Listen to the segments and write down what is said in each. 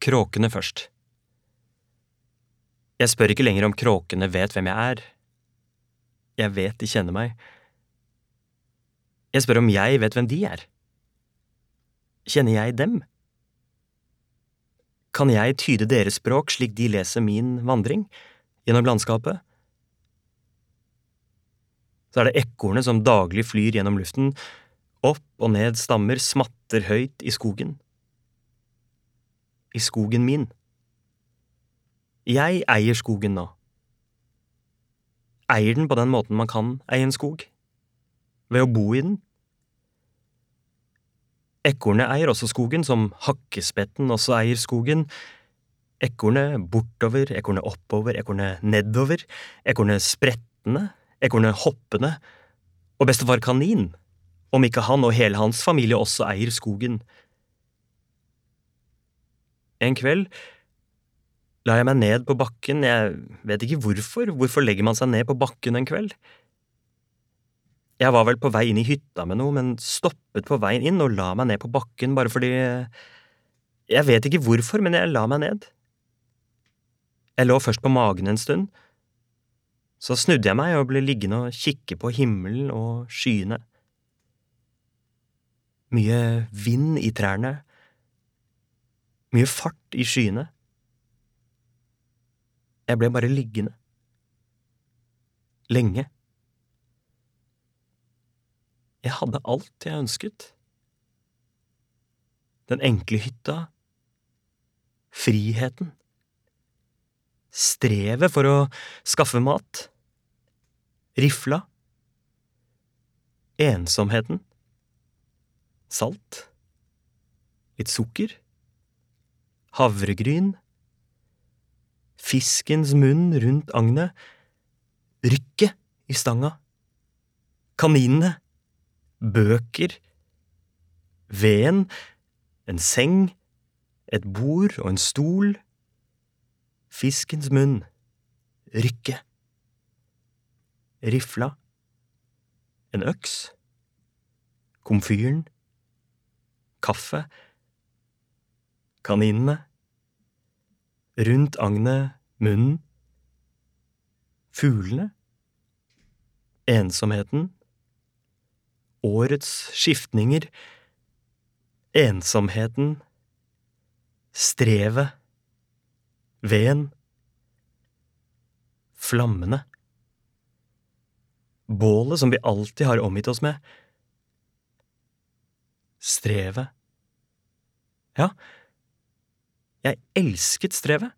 Kråkene først. Jeg spør ikke lenger om kråkene vet hvem jeg er. Jeg vet de kjenner meg. Jeg spør om jeg vet hvem de er. Kjenner jeg dem? Kan jeg tyde deres språk slik de leser min vandring gjennom landskapet? Så er det ekornet som daglig flyr gjennom luften, opp og ned stammer, smatter høyt i skogen. I skogen min. Jeg eier skogen nå. Eier den på den måten man kan eie en skog. Ved å bo i den. Ekornet eier også skogen, som hakkespetten også eier skogen. Ekornet bortover, ekornet oppover, ekornet nedover, ekornet sprettende, ekornet hoppende, og bestefar kanin, om ikke han og hele hans familie også eier skogen. En kveld la jeg meg ned på bakken, jeg vet ikke hvorfor, hvorfor legger man seg ned på bakken en kveld? Jeg var vel på vei inn i hytta med noe, men stoppet på veien inn og la meg ned på bakken bare fordi… Jeg vet ikke hvorfor, men jeg la meg ned. Jeg lå først på magen en stund. Så snudde jeg meg og ble liggende og kikke på himmelen og skyene. Mye vind i trærne. Mye fart i skyene. Jeg ble bare liggende. Lenge. Jeg hadde alt jeg ønsket. Den enkle hytta. Friheten. Strevet for å skaffe mat. Rifla. Ensomheten. Salt. Litt sukker. Havregryn. Fiskens munn rundt agnet. Rykket i stanga. Kaninene bøker, veden, en seng, et bord og en stol, fiskens munn, rykke, rifla, en øks, komfyren, kaffe, kaninene, rundt agnet munnen, fuglene, ensomheten, årets skiftninger, ensomheten, strevet, veden, flammene, bålet som vi alltid har omgitt oss med, strevet. Ja, jeg elsket strevet.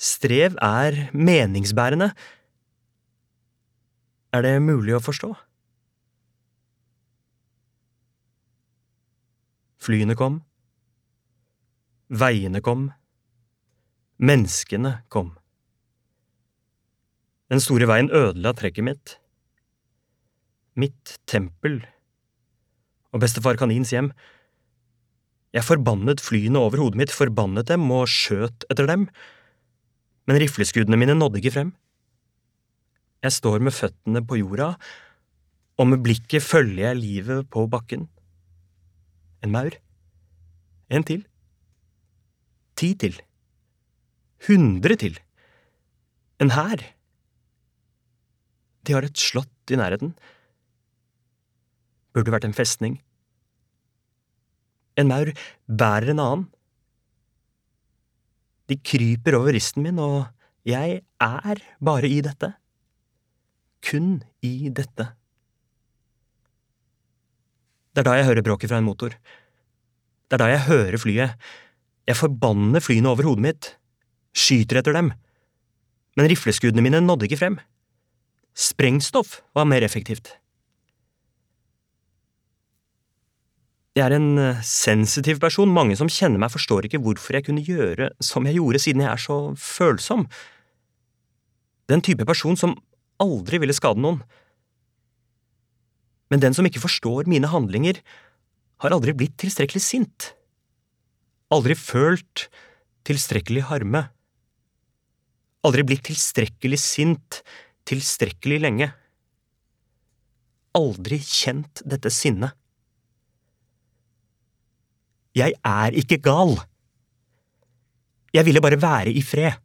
Strev er meningsbærende. Er det mulig å forstå? Flyene kom. Veiene kom. Menneskene kom. Den store veien ødela trekket mitt. Mitt tempel. Og bestefar Kanins hjem. Jeg forbannet flyene over hodet mitt, forbannet dem og skjøt etter dem, men rifleskuddene mine nådde ikke frem. Jeg står med føttene på jorda, og med blikket følger jeg livet på bakken. En maur. En til. Ti til. Hundre til. En hær. De har et slott i nærheten. Burde vært en festning. En maur bærer en annen. De kryper over risten min, og jeg er bare i dette. Kun i dette. Det er da jeg hører bråket fra en motor. Det er da jeg hører flyet. Jeg forbanner flyene over hodet mitt. Skyter etter dem. Men rifleskuddene mine nådde ikke frem. Sprengstoff var mer effektivt. Jeg er en eh, sensitiv person. Mange som kjenner meg, forstår ikke hvorfor jeg kunne gjøre som jeg gjorde, siden jeg er så følsom. Den type person som aldri ville skade noen. Men den som ikke forstår mine handlinger, har aldri blitt tilstrekkelig sint. Aldri følt tilstrekkelig harme. Aldri blitt tilstrekkelig sint tilstrekkelig lenge. Aldri kjent dette sinnet. Jeg er ikke gal. Jeg ville bare være i fred.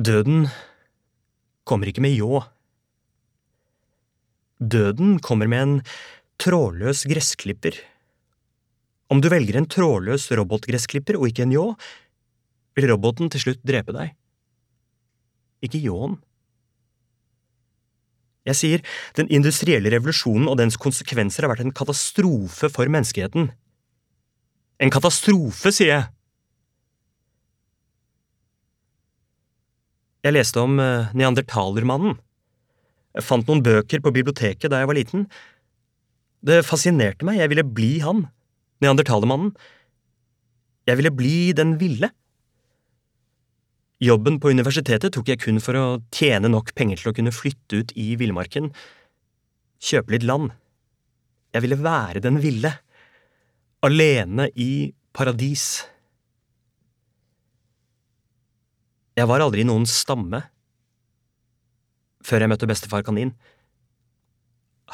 Døden kommer ikke med ljå. Døden kommer med en trådløs gressklipper. Om du velger en trådløs robotgressklipper og ikke en ljå, vil roboten til slutt drepe deg. Ikke ljåen. Jeg sier den industrielle revolusjonen og dens konsekvenser har vært en katastrofe for menneskeheten. En katastrofe, sier jeg! Jeg leste om uh, neandertalermannen. Jeg fant noen bøker på biblioteket da jeg var liten. Det fascinerte meg, jeg ville bli han, neandertalermannen. Jeg ville bli den ville. Jobben på universitetet tok jeg kun for å tjene nok penger til å kunne flytte ut i villmarken, kjøpe litt land. Jeg ville være den ville, alene i paradis. Jeg var aldri noen stamme før jeg møtte bestefar kanin.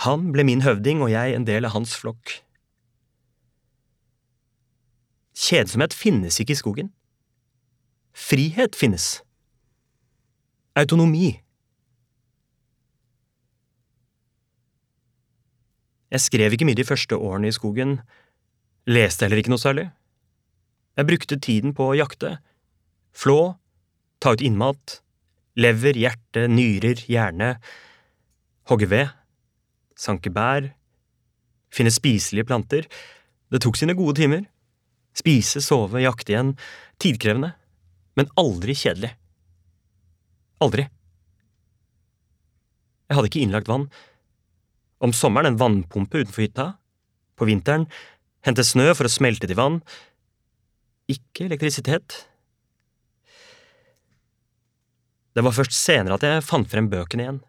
Han ble min høvding og jeg en del av hans flokk. Kjedsomhet finnes ikke i skogen. Frihet finnes. Autonomi. Jeg skrev ikke mye de første årene i skogen, leste heller ikke noe særlig. Jeg brukte tiden på å jakte, flå, ta ut innmat, lever, hjerte, nyrer, hjerne, hogge ved, sanke bær, finne spiselige planter. Det tok sine gode timer. Spise, sove, jakte igjen. Tidkrevende, men aldri kjedelig. Aldri. Jeg hadde ikke innlagt vann. Om sommeren en vannpumpe utenfor hytta. På vinteren hente snø for å smelte til vann. Ikke elektrisitet. Det var først senere at jeg fant frem bøkene igjen.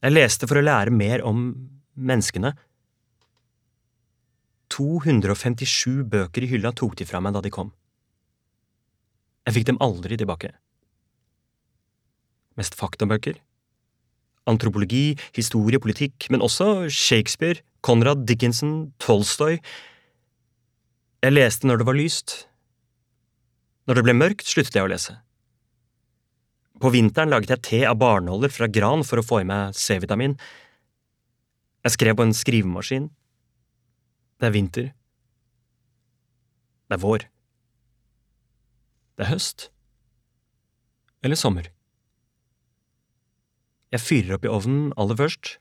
Jeg leste for å lære mer om menneskene. 257 bøker i hylla tok de fra meg da de kom. Jeg fikk dem aldri tilbake. Mest faktabøker. Antropologi, historie, politikk, men også Shakespeare, Conrad Dickinson, Tolstoy. Jeg leste når det var lyst. Når det ble mørkt, sluttet jeg å lese. På vinteren laget jeg te av barnåler fra gran for å få i meg C-vitamin. Jeg skrev på en skrivemaskin. Det er vinter. Det er vår. Det er høst. Eller sommer. Jeg fyrer opp i ovnen aller først.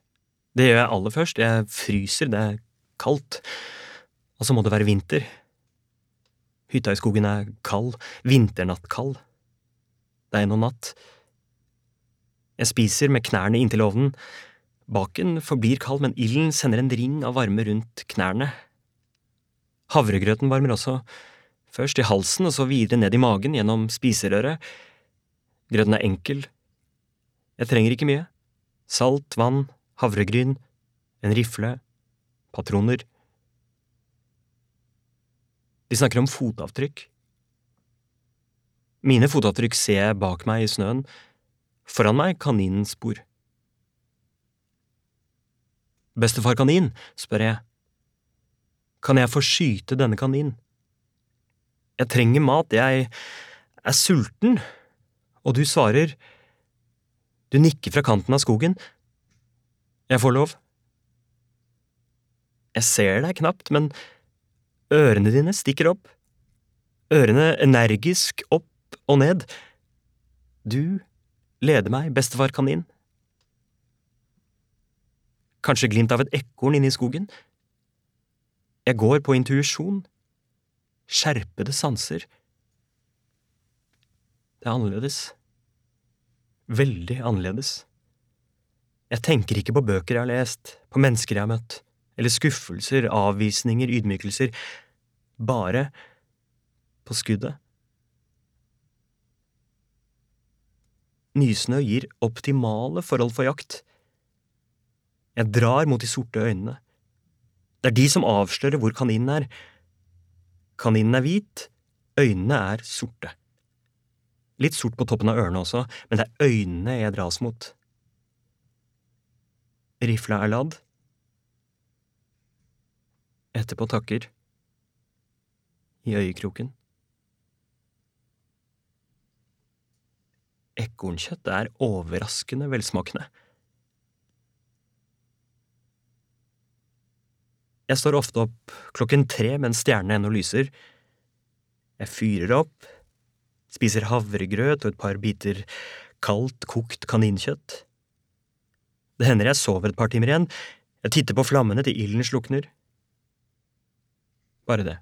Det gjør jeg aller først. Jeg fryser, det er kaldt. Og så må det være vinter. Hytta i skogen er kald, vinternattkald. Det er en og natt. Jeg spiser med knærne inntil ovnen. Baken forblir kald, men ilden sender en ring av varme rundt knærne. Havregrøten varmer også, først i halsen og så videre ned i magen gjennom spiserøret. Grøten er enkel. Jeg trenger ikke mye. Salt, vann, havregryn, en rifle, patroner. De snakker om fotavtrykk. Mine fotavtrykk ser jeg bak meg i snøen, foran meg kaninens spor. Bestefar kanin, spør jeg, kan jeg få skyte denne kaninen? Jeg trenger mat, jeg er sulten, og du svarer, du nikker fra kanten av skogen, jeg får lov. Jeg ser deg knapt, men ørene dine stikker opp, ørene energisk opp og ned. Du leder meg, bestefar kanin. Kanskje glimt av et ekorn inne i skogen? Jeg går på intuisjon. Skjerpede sanser. Det er annerledes. Veldig annerledes. Jeg tenker ikke på bøker jeg har lest, på mennesker jeg har møtt, eller skuffelser, avvisninger, ydmykelser. Bare på skuddet. Nysnø gir optimale forhold for jakt. Jeg drar mot de sorte øynene. Det er de som avslører hvor kaninen er. Kaninen er hvit, øynene er sorte. Litt sort på toppen av ørene også, men det er øynene jeg dras mot. Rifla er ladd. Etterpå takker. I øyekroken. Ekornkjøtt er overraskende velsmakende. Jeg står ofte opp klokken tre mens stjernene ennå lyser. Jeg fyrer opp, spiser havregrøt og et par biter kaldt, kokt kaninkjøtt. Det hender jeg sover et par timer igjen, jeg titter på flammene til ilden slukner. Bare det.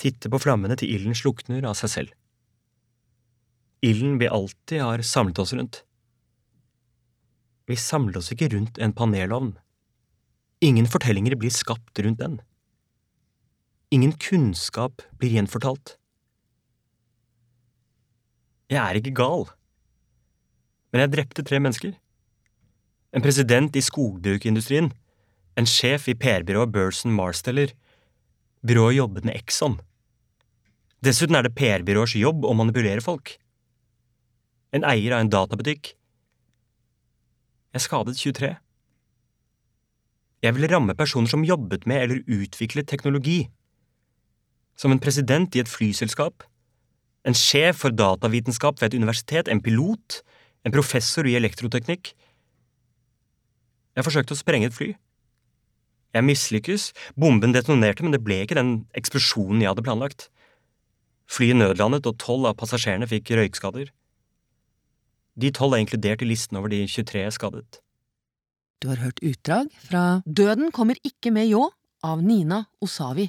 Titter på flammene til ilden slukner av seg selv. Ilden vi alltid har samlet oss rundt. Vi samler oss ikke rundt en panelovn. Ingen fortellinger blir skapt rundt den. Ingen kunnskap blir gjenfortalt. Jeg er ikke gal, men jeg drepte tre mennesker. En president i skogbrukindustrien, en sjef i PR-byrået Burson Marsteller, byrået jobbet med Exxon. Dessuten er det PR-byråers jobb å manipulere folk. En eier av en databutikk. Jeg skadet 23. Jeg ville ramme personer som jobbet med eller utviklet teknologi. Som en president i et flyselskap, en sjef for datavitenskap ved et universitet, en pilot, en professor i elektroteknikk. Jeg forsøkte å sprenge et fly. Jeg mislykkes, bomben detonerte, men det ble ikke den eksplosjonen jeg hadde planlagt. Flyet nødlandet, og tolv av passasjerene fikk røykskader. De tolv er inkludert i listen over de 23 skadet. Du har hørt utdrag fra Døden kommer ikke med ljå av Nina Osavi.